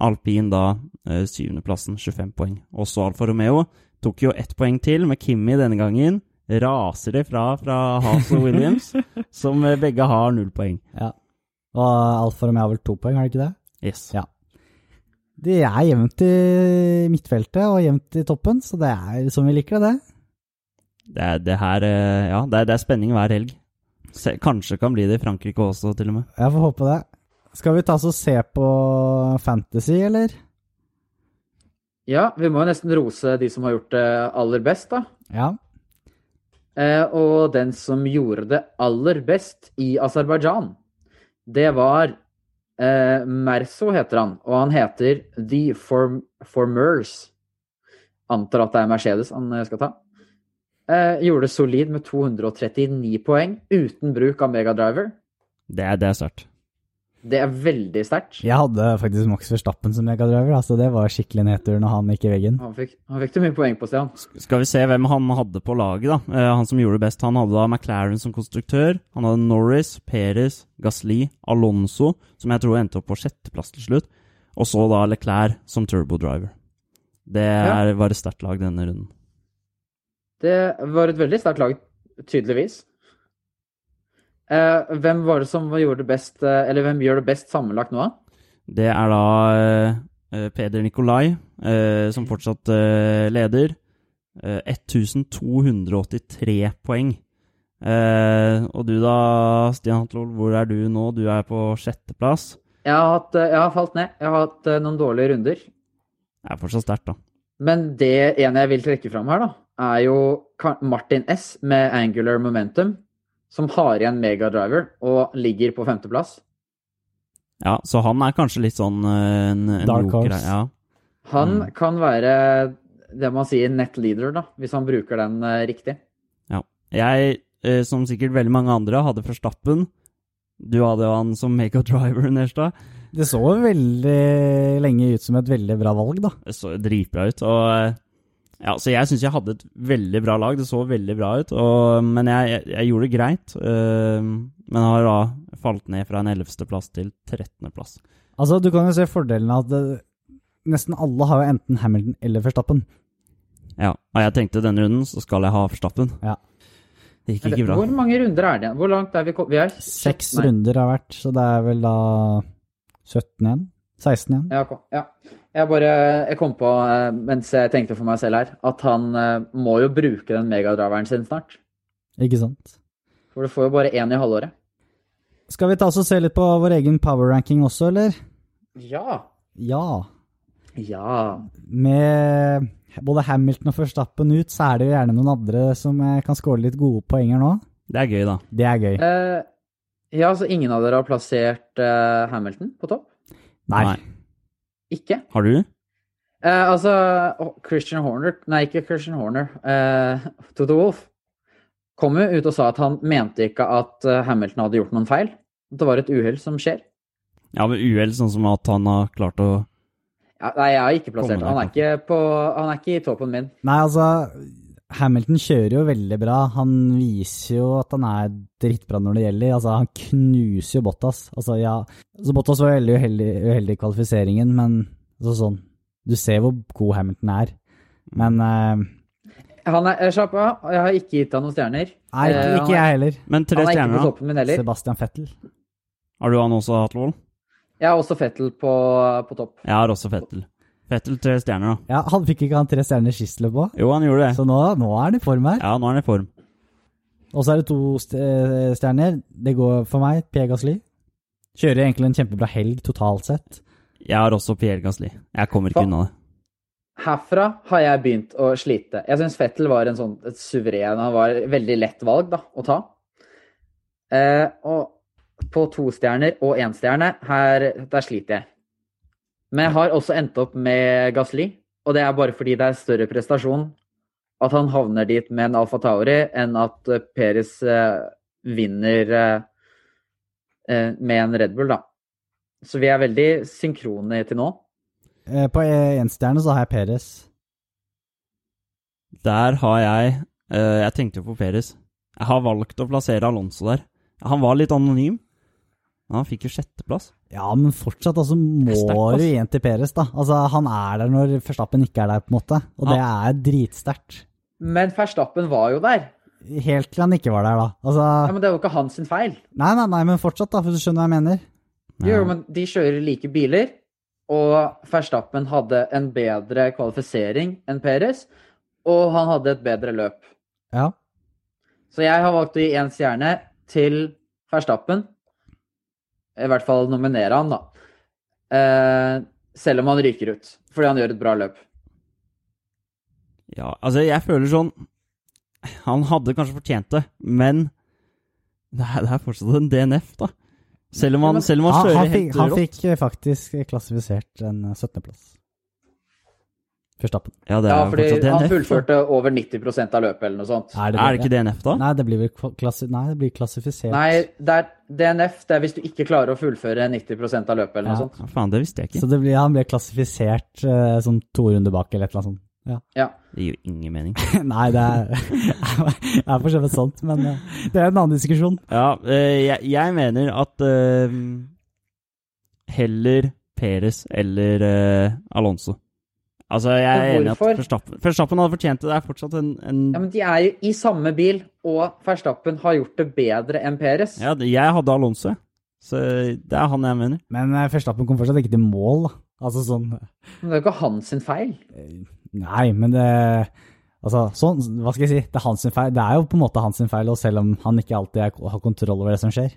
Alpin da eh, syvendeplassen, 25 poeng. Også Alfa Romeo tok jo ett poeng til med Kimi denne gangen. Raser det fra fra Haas og Williams, <laughs> som eh, begge har null poeng. Ja. Og Alfa Romeo har vel to poeng, har de ikke det? Yes. Ja. Det er jevnt i midtfeltet og jevnt i toppen, så det er som vi liker det. Det, er, det her eh, Ja, det er, det er spenning hver helg. Se, kanskje kan bli det i Frankrike også, til og med. Jeg får håpe det. Skal vi ta oss og se på Fantasy, eller? Ja, vi må jo nesten rose de som har gjort det aller best, da. Ja. Eh, og den som gjorde det aller best i Aserbajdsjan, det var eh, Merso, heter han. Og han heter The Form Formers. Antar at det er Mercedes han eh, skal ta. Eh, gjorde det solid med 239 poeng uten bruk av megadriver. Det er, det er sterkt. Det er veldig sterkt. Jeg hadde faktisk Max Verstappen som megadriver, altså det var skikkelig nedtur når han gikk i veggen. Han fikk, han fikk det mye poeng på, Stian. Skal vi se hvem han hadde på laget, da. Eh, han som gjorde det best. Han hadde da McLaren som konstruktør. Han hadde Norris, Perez, Gasli, Alonso, som jeg tror endte opp på sjetteplass til slutt. Og så da Leclerc som turbodriver. Det er, var et sterkt lag denne runden. Det var et veldig sterkt lag, tydeligvis. Eh, hvem var det som gjorde det best, eh, eller hvem gjør det best sammenlagt nå, da? Det er da eh, Peder Nikolai, som fortsatt eh, leder. Eh, 1283 poeng. Og du da, Stian Hatlol, hvor er du nå? Du er på sjetteplass. Jeg har, hatt, jeg har falt ned. Jeg har hatt noen dårlige runder. Det er fortsatt sterkt, da. Men det ene jeg vil trekke fram her, da, er jo Martin S med Angular Momentum, som har igjen megadriver og ligger på femteplass. Ja, så han er kanskje litt sånn eh, en, en Dark joker horse. Ja. Han Mm. kan være det man sier net leader, da, hvis han bruker den uh, riktig. ja. Jeg, uh, som sikkert veldig mange andre, hadde Forstappen. Du hadde jo han som megadriver, Nerstad. Det så veldig lenge ut som et veldig bra valg, da. Det så dritbra ut. Og eh, ja, så jeg syns jeg hadde et veldig bra lag. Det så veldig bra ut. Og, men jeg, jeg, jeg gjorde det greit. øh, men har da falt ned fra en 11.-plass til 13.-plass. Altså, du kan jo se fordelen av at det, nesten alle har jo enten Hamilton eller Verstappen. Ja, og jeg tenkte denne runden så skal jeg ha Verstappen. Ja. Det gikk ikke bra. Hvor mange runder er det igjen? Hvor langt er vi kommet? Vi er Seks runder har vært, så det er vel da 17 igjen? 16 igjen? Ja, ja. Jeg bare Jeg kom på, eh, mens jeg tenkte for meg selv her, at han eh, må jo bruke den megadraveren sin snart. Ikke sant? For du får jo bare én i halvåret. Skal vi ta oss og se litt på vår egen power ranking også, eller? Ja. Ja. Ja. Med både Hamilton og Verstappen ut, så er det jo gjerne noen andre som eh, kan skåre litt gode poenger nå. Det er gøy, da. Det er gøy. Uh, ja, så ingen av dere har plassert uh, Hamilton på topp? Nei. Ikke? Har du? Eh, altså, Christian Horner Nei, ikke Christian Horner. Eh, Toto Wolff kom jo ut og sa at han mente ikke at eh, Hamilton hadde gjort noen feil. At det var et uhell som skjer. Ja, men uhell, sånn som at han har klart å Ja, nei, jeg har ikke plassert Kommer han. Er ikke på, han er ikke i toppen min. Nei, altså Hamilton kjører jo veldig bra. Han viser jo at han er drittbra når det gjelder. Altså, han knuser jo Bottas. Altså, ja. Så Bottas var veldig uheldig, uheldig i kvalifiseringen, men altså, sånn Du ser hvor god Hamilton er. Men uh, Han er, eh, Slapp av, jeg har ikke gitt han noen stjerner. Nei, ikke, Eh, ikke er- jeg heller. Men tre er stjerner, på da? toppen min heller. Sebastian Fettel. Har du han også hatt, Jeg har også Fettel på, på topp. Jeg har også Fettel. Fettel tre stjerner, da. Ja, han fikk ikke han tre stjerner sist løp òg, Jo, han gjorde det. så nå, nå er han i form her. Ja, nå er han i form. Og så er det to eh, stjerner. Det går for meg, Pierre. Kjører egentlig en kjempebra helg totalt sett. Jeg har også Pierre Gasli. Jeg kommer ikke unna det. Herfra har jeg begynt å slite. Jeg syns Fettel var en sånn et suveren Han var et veldig lett valg da, å ta. Eh, og på to stjerner og én stjerne, her, der sliter jeg. Men jeg har også endt opp med Gasli, og det er bare fordi det er større prestasjon at han havner dit med en Alfa Tauri, enn at eh, Peres eh, vinner eh, med en Red Bull, da. Så vi er veldig synkrone til nå. Eh, på enstjerne så har jeg Peres. Der har jeg eh, Jeg tenkte jo på Peres. Jeg har valgt å plassere Alonso der. Han var litt anonym, han fikk jo sjetteplass. Ja, men fortsatt altså, må du igjen til Peres, da. Altså, han er der når Verstappen ikke er der, på en måte. Og det er dritsterkt. Men Verstappen var jo der. Helt til han ikke var der, da. Altså, Ja, Men det var jo ikke hans feil. nei, nei, nei, men fortsatt, da, for du skjønner hva jeg mener. Jo, men de kjører like biler, og Verstappen hadde en bedre kvalifisering enn Peres, og han hadde et bedre løp. Ja. Så jeg har valgt å gi én stjerne til Verstappen. I hvert fall nominere han, da. Eh, selv om han ryker ut, fordi han gjør et bra løp. Ja, altså, jeg føler sånn Han hadde kanskje fortjent det, men det er, det er fortsatt en DNF, da. Selv om han, selv om han kjører helt fikk, han fikk faktisk klassifisert en 17.-plass. Verstappen. Ja, det Ja, fordi DNF. han da. fullførte over 90% av løpet, eller noe sånt. Er Er det ikke DNF, da? Nei, det blir vel klassi nei, det blir klassifisert. Nei, det er DNF det er hvis du ikke klarer å fullføre 90% av løpet, eller noe Ja. sånt. Ja, faen, det visste jeg ikke. Så det blir, han ble klassifisert uh, sånn to runder bak, eller et eller annet sånt. Ja. Det gir jo ingen mening. <laughs> Nei, det er, <laughs> det er for så vidt sant, men eh, det er en annen diskusjon. Ja, eh, jeg, jeg mener at uh, heller Peres eller uh, Alonso. Altså, jeg er enig i at? Verstappen, Verstappen hadde fortjent det. Det er fortsatt en, en Ja, men de er jo i samme bil, og Verstappen har gjort det bedre enn Peres. Ja, jeg hadde Alonso. Så det er han jeg mener. Men eh, Verstappen kom fortsatt ikke til mål, da. Altså sånn Men det er jo ikke hans feil. Nei, men det Altså, sånn, hva skal jeg si? Det er hans feil. Det er jo på en måte hans feil, og selv om han ikke alltid har kontroll over det som skjer.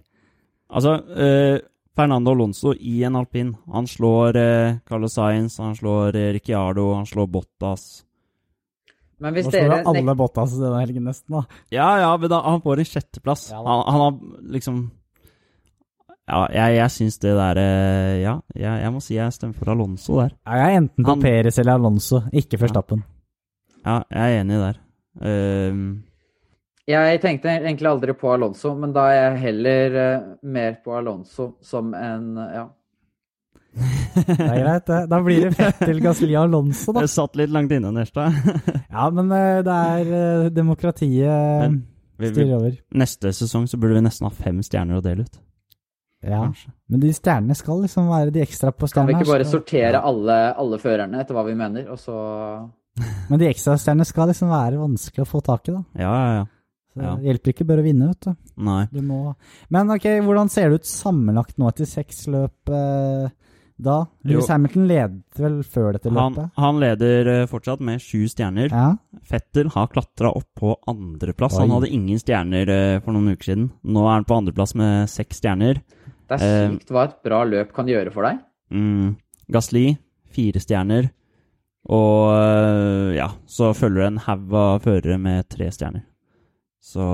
Altså, eh, Fernando Alonso i en alpin. Han slår eh, Carlos Sainz, han slår eh, Ricciardo, han slår Bottas. Men hvis Nå slår dere alle Bottas denne helgen, nesten, da. Ja, ja, men da, han får en sjetteplass. Ja han, han har liksom Ja, jeg, jeg syns det der eh, Ja, jeg, jeg må si jeg stemmer for Alonso der. Ja, Jeg er enten på Han- Perez eller Alonso, ikke Verstappen. Ja, jeg er enig der. Ehm, Jeg tenkte egentlig aldri på Alonso, men da er jeg heller eh, mer på Alonso som en ja, Det er greit, det. Da blir det Fettel, Gasli og Alonso, da. Jeg satt litt langt inne, Nerstad. <laughs> Ja, men eh, det er eh, demokratiet Vi- vi- styrer over. Neste sesong så burde vi nesten ha fem stjerner å dele ut. Ja, Kanskje. men de stjernene skal liksom være de ekstra på Kan vi ikke bare så... sortere alle, alle førerne etter hva vi mener, og så <laughs> Men de ekstra stjernene skal liksom være vanskelig å få tak i, da. Ja, ja, ja. Så Ja. Det hjelper ikke bare å vinne, vet du. Nei. Du må Men ok, hvordan ser det ut sammenlagt nå etter seks løp eh, da? Lewis Hamilton ledet vel før dette løpet? han leder eh, fortsatt med sju stjerner. Ja. Fettel har klatra opp på andreplass. Han hadde ingen stjerner eh, for noen uker siden. Nå er han på andreplass med seks stjerner. Det er Eh, sykt hva et bra løp kan gjøre for deg. Mm. Gasli, fire stjerner. Og eh, ja, så følger det en haug av førere med tre stjerner. Så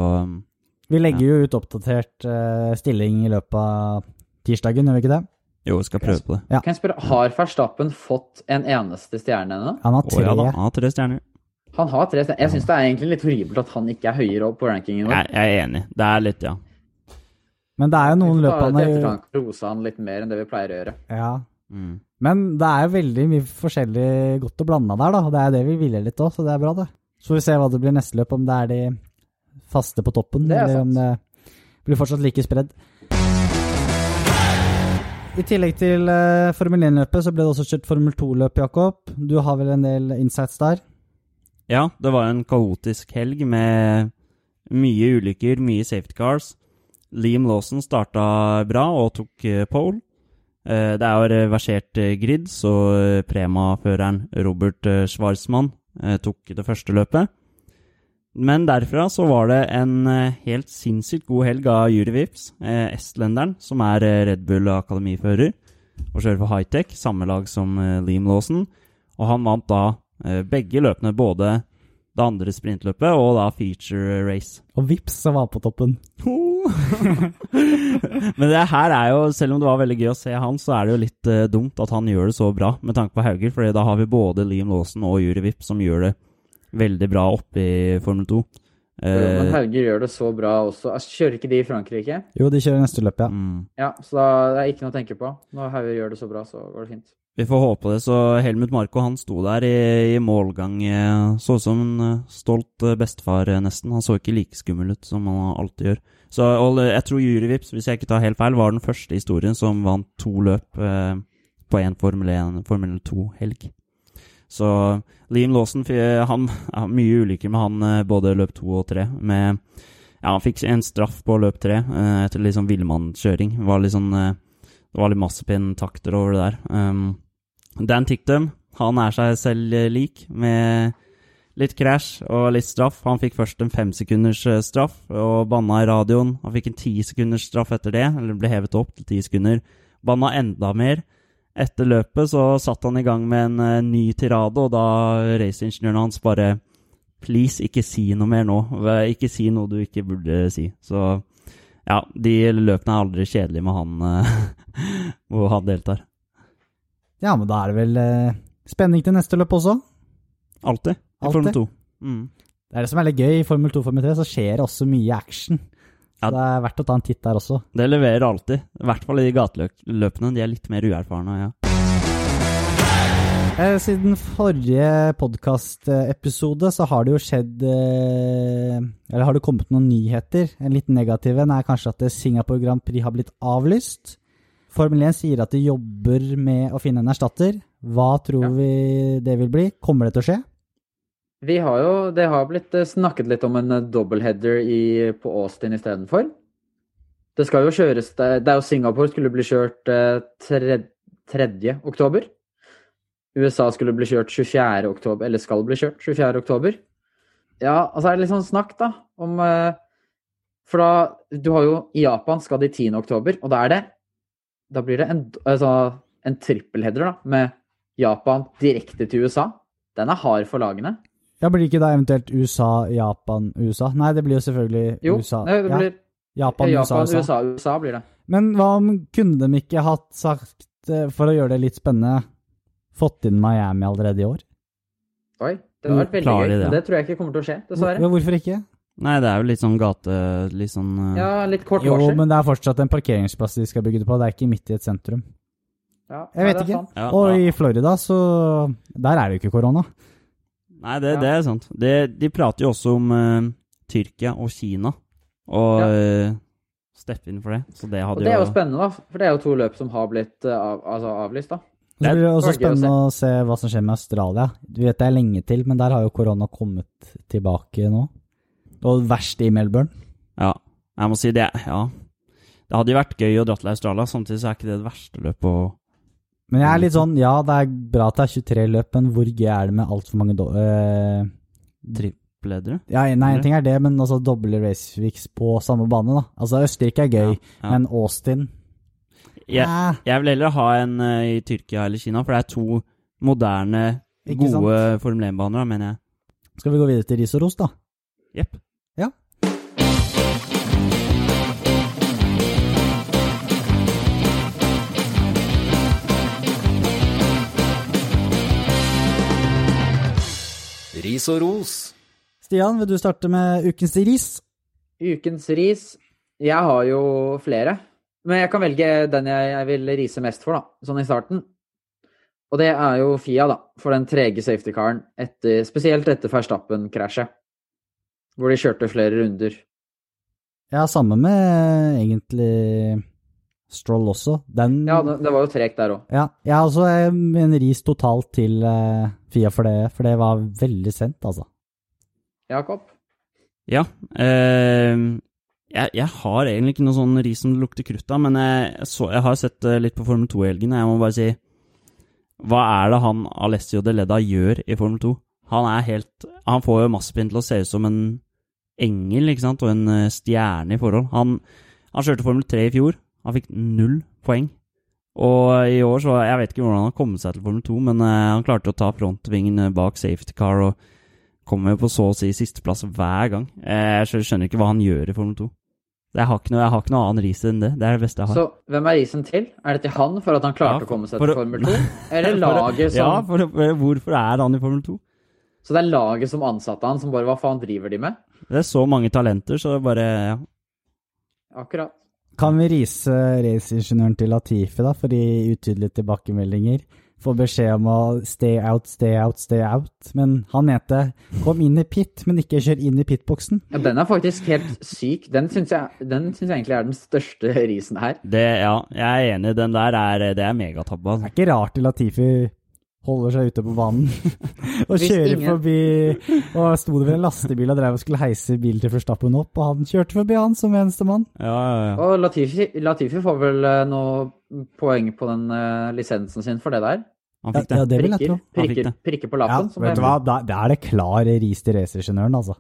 Vi legger jo ut oppdatert uh, stilling i løpet av tirsdagen, gjør vi ikke det? jo, vi skal prøve på det. Kan jeg spørre, Har Verstappen fått en eneste stjerne ennå? Han har Å tre. ja da, han har tre stjerner. Han har tre stjerner. Jeg syns det er egentlig litt horribelt at han ikke er høyere opp på rankingen vår. Jeg, jeg er enig. Det er litt, ja. Men det er jo noen løp han har rose han litt mer enn det vi pleier å gjøre. ja. Mm. Men det er jo veldig mye forskjellig godt å blande der, da. Det er det vi ville litt òg, så det er bra, det. Så får vi se hva det blir neste løp, om det er de faste på toppen, Det er eller sant. om det blir fortsatt like spredd. I tillegg til uh, Formel 1-løpet, så ble det også kjørt Formel 2-løp, Jakob. Du har vel en del insights der? Ja, det var en kaotisk helg med mye ulykker, mye safety cars. Liam Lawson starta bra og tok eh, pole. Eh, Det er jo reversert grid, så Prema-føreren Robert Schwarzmann tok det første løpet. Men derfra så var det en eh, helt sinnssykt god helg av Jurivips, eh, estlenderen, som er eh, Red Bull akademifører og kjører for high-tech, samme lag som eh, Liam Lawson. Og han vant da eh, begge løpene, både det andre sprintløpet og da feature race. Og vips, så var han på toppen. <laughs> Men det her er jo, selv om det var veldig gøy å se han, så er det jo litt dumt at han gjør det så bra med tanke på Hauger, for da har vi både Liam Lawson og Juri Vips som gjør det veldig bra oppe i Formel 2. Men Eh, Hauger gjør det så bra også. Altså, Kjører ikke de i Frankrike? Jo, de kjører neste løp, ja. mm. Ja, så da det er ikke noe å tenke på. Når Hauger gjør det så bra, så går det fint. Vi får håpe det. Så Helmut Marko han sto der i, i målgang. eh, Så ut som en eh, stolt bestefar, nesten. Han så ikke like skummel ut som han alltid gjør. Så og jeg tror Juryvips, hvis jeg ikke tar helt feil, var den første historien som vant to løp eh, på én Formel 1, Formel 2-helg. Så Liam Lawson han har <laughs> mye ulykker med han eh, både løp to og tre. Med, ja, han fikk en straff på løp tre eh, etter litt sånn villmannskjøring. Det var litt sånn eh, massepin-takter over det der. Um, Dan Ticktum, han er seg selv lik, med litt krasj og litt straff. Han fikk først en femsekunders straff og banna i radioen. Han fikk en tisekunders straff etter det, eller ble hevet opp til ti sekunder. Banna enda mer. Etter løpet så satt han i gang med en eh, ny tirade, og da raceingeniøren hans bare Please, ikke si noe mer nå. Ikke si noe du ikke burde si. Så ja, de løpene er aldri kjedelige med han eh, <laughs> hvor han deltar. Ja, men da er det vel eh, spenning til neste løp også. Alltid. I Formel 2. Mm. Det er det som er litt gøy. I Formel 2 og Formel 3 så skjer det også mye action. Ja. det er verdt å ta en titt der også. Det leverer alltid. I hvert fall i gateløpene. De er litt mer uerfarne. ja. Eh, siden forrige podkastepisode så har det jo skjedd eh, Eller har det kommet noen nyheter. En litt negativ en er kanskje at Singapore Grand Prix har blitt avlyst. Formel 1 sier at de jobber med å finne en erstatter. Hva tror Ja. vi det vil bli? Kommer det til å skje? Vi har jo, Det har blitt eh, snakket litt om en eh, doubleheader i, på Austin istedenfor. Det skal jo kjøres Det er jo Singapore skulle bli kjørt eh, 3. oktober. USA skulle bli kjørt 24. oktober, eller skal bli kjørt 24. oktober. Ja, altså er det litt sånn snakk, da, om eh, For da Du har jo I Japan skal de 10. oktober, og da er det Da blir det en, altså, en trippelheader, da, med Japan direkte til USA. Den er hard for lagene. Ja, Blir det ikke da eventuelt USA, Japan, USA? Nei, det blir jo selvfølgelig Jo, USA. nei, det blir ja, Japan, Japan, USA, USA. USA, USA blir det. Men hva om kunne de ikke hatt sagt, eh, for å gjøre det litt spennende, fått inn Miami allerede i år? Oi, det hadde vært veldig gøy. de det? Det tror jeg ikke kommer til å skje, dessverre. hvorfor ikke? Nei, det er jo litt sånn gate... Litt sånn uh... Ja, litt kort Jo, men det er fortsatt en parkeringsplass de skal bygge det på, det er ikke midt i et sentrum. Ja, Jeg vet det ikke. sant. Ja, Og ja. i Florida, så Der er det jo ikke korona. Nei, det, Ja. det er sant. Det, de prater jo også om uh, Tyrkia og Kina, og Ja. uh, steppe inn for det. Så det Og det er jo jo spennende, da. For det er jo to løp som har blitt uh, av, altså avlyst, da. Så blir det også spennende å spennende å se hva som skjer med Australia. Du vet det er lenge til, men der har jo korona kommet tilbake nå. Og verst i Melbourne. Ja, jeg må si det. Ja. Det hadde jo vært gøy å dra til Australia, samtidig så er ikke det det verste løpet å Men jeg er litt sånn, ja det er bra at det er 23 løp, men hvor gøy er det med altfor mange do øh, trippledere. ja, Nei, en ting er det, men altså doble raceweeks på samme bane, da. Altså Østerrike er gøy, Ja, ja. men Austin Jeg, jeg vil heller ha en uh, i Tyrkia eller Kina, for det er to moderne, Ikke sant? gode Formel 1-baner, da, mener jeg. Skal vi gå videre til ris og ros, da? Jepp. Ris og ros. Stian, vil du starte med ukens ris? Ukens ris Jeg har jo flere. Men jeg kan velge den jeg, vil rise mest for, da. Sånn i starten. Og det er jo Fia, da. For den trege safety-karen, spesielt etter Verstappen-krasjet. Hvor de kjørte flere runder. Ja, samme med egentlig Stroll også. Den Ja, det, det var jo tregt der òg. Ja, jeg har også eh, en ris totalt til uh, Fia for det, for det var veldig sent, altså. Jakob? Ja. eh, jeg, jeg har egentlig ikke noe sånn ris som lukter krutt av, men jeg, så, jeg har sett litt på Formel 2 i helgen. Jeg må bare si Hva er det han Alessio de Leda gjør i Formel 2? Han er helt Han får jo Maspin til å se ut som en engel, ikke sant, og en stjerne i forhold. Han, han kjørte Formel 3 i fjor. Han fikk null poeng. Og i år så Jeg vet ikke hvordan han har kommet seg til Formel 2, men eh, han klarte å ta frontvingen eh, bak safety car og kommer på så å si sisteplass hver gang. Eh, Jeg skjønner- ikke hva han gjør i Formel 2. Jeg har ikke noe, jeg har ikke noe annen ris enn det. Det er det beste jeg har. Så hvem er risen til? Er det til han for at han klarte Ja, å komme seg til Formel 2? <laughs> Eller laget som Ja, for, for, hvorfor er han i Formel 2? Så det er laget som ansatte han, som bare Hva faen driver de med? Det er så mange talenter, så det bare ja. Akkurat. Kan vi rise raceingeniøren til Latifi, da, for i utydelige tilbakemeldinger? Få beskjed om å stay out, stay out, stay out. Men han mente kom inn i pit, men ikke kjør inn i pitboksen. Ja, den er faktisk helt syk. Den syns jeg, den synes jeg egentlig er den største risen her. Det, ja, jeg er enig. Den der er, det er megatabba. Det er ikke rart Latifi holder seg ute på banen <laughs> og Hvis kjører ingen- forbi Og sto det ved en lastebil og drev og skulle heise bilen til Forstappen opp, og han kjørte forbi han som enestemann. Ja, ja, ja. Og Latifi, Latifi får vel eh, noe poeng på den uh, lisensen sin for det der. Han Ja, fikk det. ja, det vil jeg tro. Prikker, prikker på Ja, lappen. Ja, vet du hva, da, da er det klar ris til raceingeniøren, altså.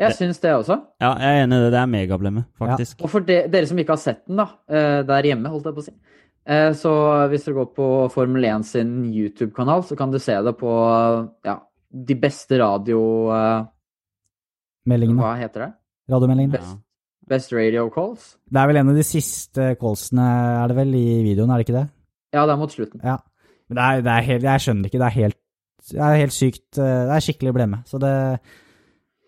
Jeg syns det også. Ja, jeg er enig i det. Det er megablemme, faktisk. Og for de, dere som ikke har sett den da, eh, der hjemme, holdt jeg på å si, så hvis dere går på Formel 1 sin YouTube-kanal, så kan du se det på ja, de beste radio... eh, Meldingene. Hva heter det? Radiomeldingene. Best, best radio calls? Det er vel en av de siste callsene, er det vel, i videoen, er det ikke det? Ja, det er mot slutten. Ja. Men det er, det er helt Jeg skjønner ikke. Det er helt, det er helt sykt. eh, Det er skikkelig blemme. Så det,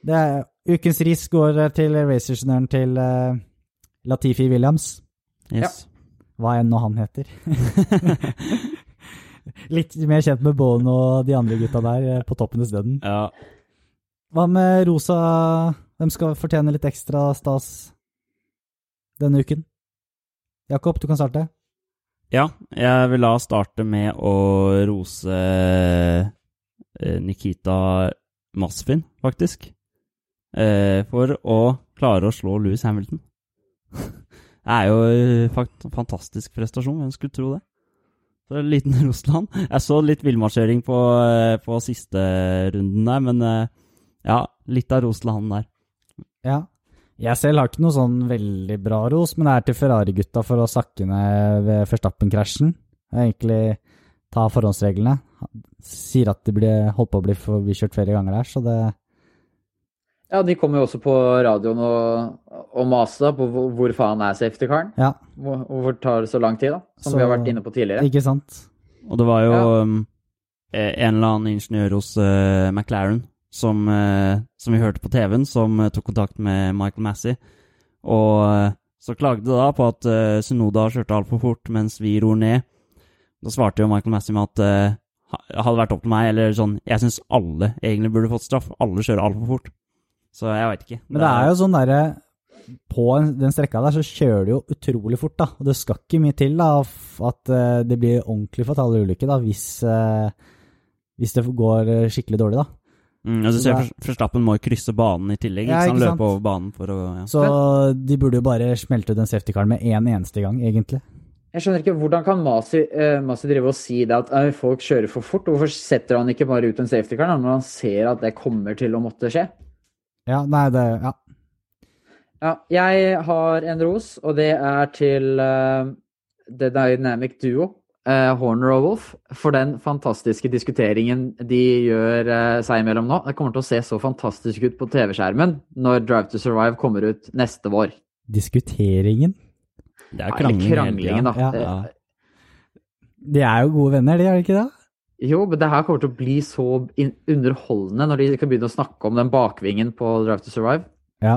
det er Ukens ris går til raceingeniøren til eh, Latifi Williams. Yes. Hva enn nå han heter. <laughs> Litt mer kjent med Bowen og de andre gutta der eh, på toppen i stedet. Ja. Hva med Rosa? Hvem skal fortjene litt ekstra stas denne uken? Jakob, du kan starte. Ja, jeg vil da starte med å rose eh, Nikita Masfin, faktisk. Eh, for å klare å slå Louis Hamilton. Det er jo en fakt fantastisk prestasjon, hvem skulle tro det? Så en liten <laughs> Russland. Jeg så litt villmarsjering på, eh, på siste runden der, men eh, ja, litt av ros til han der. Ja. Jeg selv har ikke noe sånn veldig bra ros, men det er til Ferrari-gutta for å sakke ned ved Verstappen-krasjen. Egentlig ta forhåndsreglene. Sier at de ble, holdt på å bli forbikjørt flere ganger der, så det Ja, de kommer jo også på radioen og, og maser på hvor, hvor faen er safety-caren. Ja, Hvor, hvorfor tar det så lang tid, da? Som Så- vi har vært inne på tidligere. ikke sant? Og det var jo Ja. um, eh, en eller annen ingeniør hos uh, McLaren som, uh, som vi hørte på TV-en, som uh, tok kontakt med Michael Massey. Og så klagde de da på at uh, Sunoda kjørte altfor fort mens vi ror ned. Da svarte jo Michael Massey med at hadde vært opp til meg, eller sånn Jeg syns alle egentlig burde fått straff. Alle kjører altfor fort. Så jeg veit ikke. Men det er jo sånn derre På den strekka der så kjører du jo utrolig fort, da. Og det skal ikke mye til da at eh, det blir ordentlig fatale ulykker da, hvis, eh, hvis det går skikkelig dårlig, da. mm, altså, Så er- Vers- må jo krysse banen i tillegg. Ja, ikke sant? Løpe over banen for å ja. Så de burde jo bare smelte ut den safety-karen med én eneste gang, egentlig. Jeg skjønner ikke, Hvordan kan Masi, uh, Masi drive og si det at uh, folk kjører for fort? Hvorfor setter han ikke bare ut en safety car da, når han ser at det kommer til å måtte skje? Ja, nei, det Ja. Ja, jeg har en ros, og det er til uh, The Dynamic Duo, uh, Horner og Wolf, for den fantastiske diskuteringen de gjør uh, seg imellom nå. Det kommer til å se så fantastisk ut på TV-skjermen når Drive to Survive kommer ut neste vår. Diskuteringen. Det er Ja, krangling Eller hele kranglingen, da. Ja. Eh, Ja. De er jo gode venner, de, er de ikke det? Jo, men det her kommer til å bli så underholdende når de kan begynne å snakke om den bakvingen på Drive to Survive. Ja.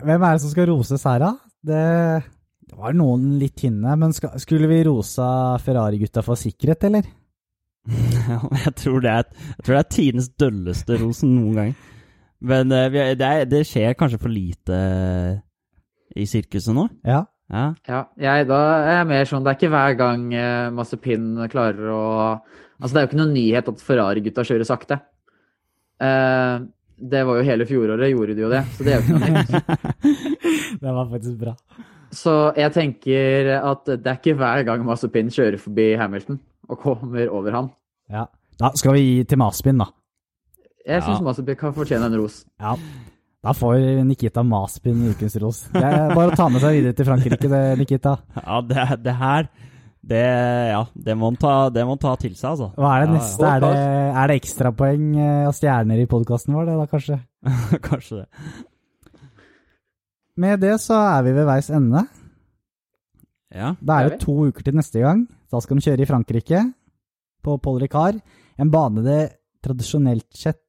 Hvem er det som skal roses her, da? Det, det var noen litt tynne, men skal, skulle vi rosa Ferrari-gutta for sikkerhet, eller? Ja, <laughs> jeg, tror det er, jeg tror det er tidens dølleste rosen noen gang. Men eh, vi det, er, det skjer kanskje for lite eh, i sirkuset nå? Ja. Ja. Ja, jeg, da er jeg mer sånn Det er ikke hver gang eh, Mazepin klarer å Altså, det er jo ikke noen nyhet at Ferrari-gutta kjører sakte. Eh, det var jo hele fjoråret, gjorde de jo det. Så det er jo ikke noe nytt. <laughs> det var faktisk bra. Så jeg tenker at det er ikke hver gang Mazepin kjører forbi Hamilton og kommer over ham. Ja. Da skal vi gi til Maspin, da. Jeg Ja. syns Mazepin kan fortjene en ros. Ja. Da får Nikita Maspin ukens ros. Det er bare å ta med seg videre til Frankrike, det, Nikita. Ja, det, det her det, ja, det, må han ta, ta til seg, altså. Hva er det Ja, neste? Er det, er det ekstrapoeng eh, og stjerner i podkasten vår, det da, kanskje? <laughs> Kanskje det. Med det så er vi ved veis ende. Ja. Da er det to uker til neste gang. Da skal de kjøre i Frankrike, på Paul Ricard. En bane det tradisjonelt sett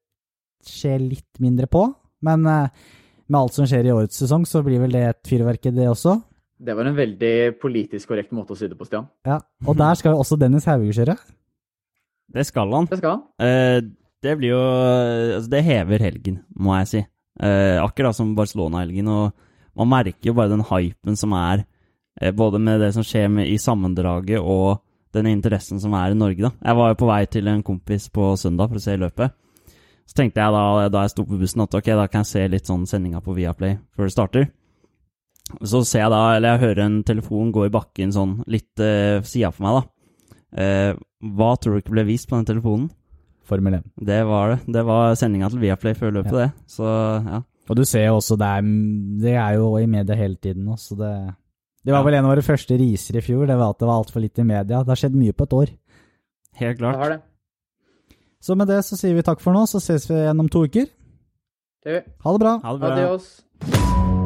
skjer litt mindre på, men eh, med alt som skjer i årets sesong, så blir vel det et fyrverkeri, det også. Det var en veldig politisk korrekt måte å si det på, Stian. Ja, Og der skal jo også Dennis Hauge kjøre. Det skal han. Det skal han. Eh, det blir jo altså Det hever helgen, må jeg si. Eh, akkurat som Barcelona-helgen. Og man merker jo bare den hypen som er, eh, både med det som skjer med, i sammendraget og den interessen som er i Norge. da. Jeg var jo på vei til en kompis på søndag for å se løpet. Så tenkte jeg da, da jeg sto på bussen at ok, da kan jeg se litt sånn sendinga på Viaplay før det starter. Så ser jeg da, eller jeg hører en telefon gå i bakken sånn litt uh, sida for meg, da. Uh, hva tror du ikke ble vist på den telefonen? Formel 1. Det var det. Det var sendinga til Viaplay før løpet, det. Så ja. Og du ser jo også, det er, det er jo i media hele tiden nå, så det Det var Ja. vel en av våre første riser i fjor, det var at det var altfor lite i media. Det har skjedd mye på et år. Helt klart. Det har det. Så med det så sier vi takk for nå, så ses vi igjen om to uker. Det gjør vi. Ha det bra. Ha det bra. Adios.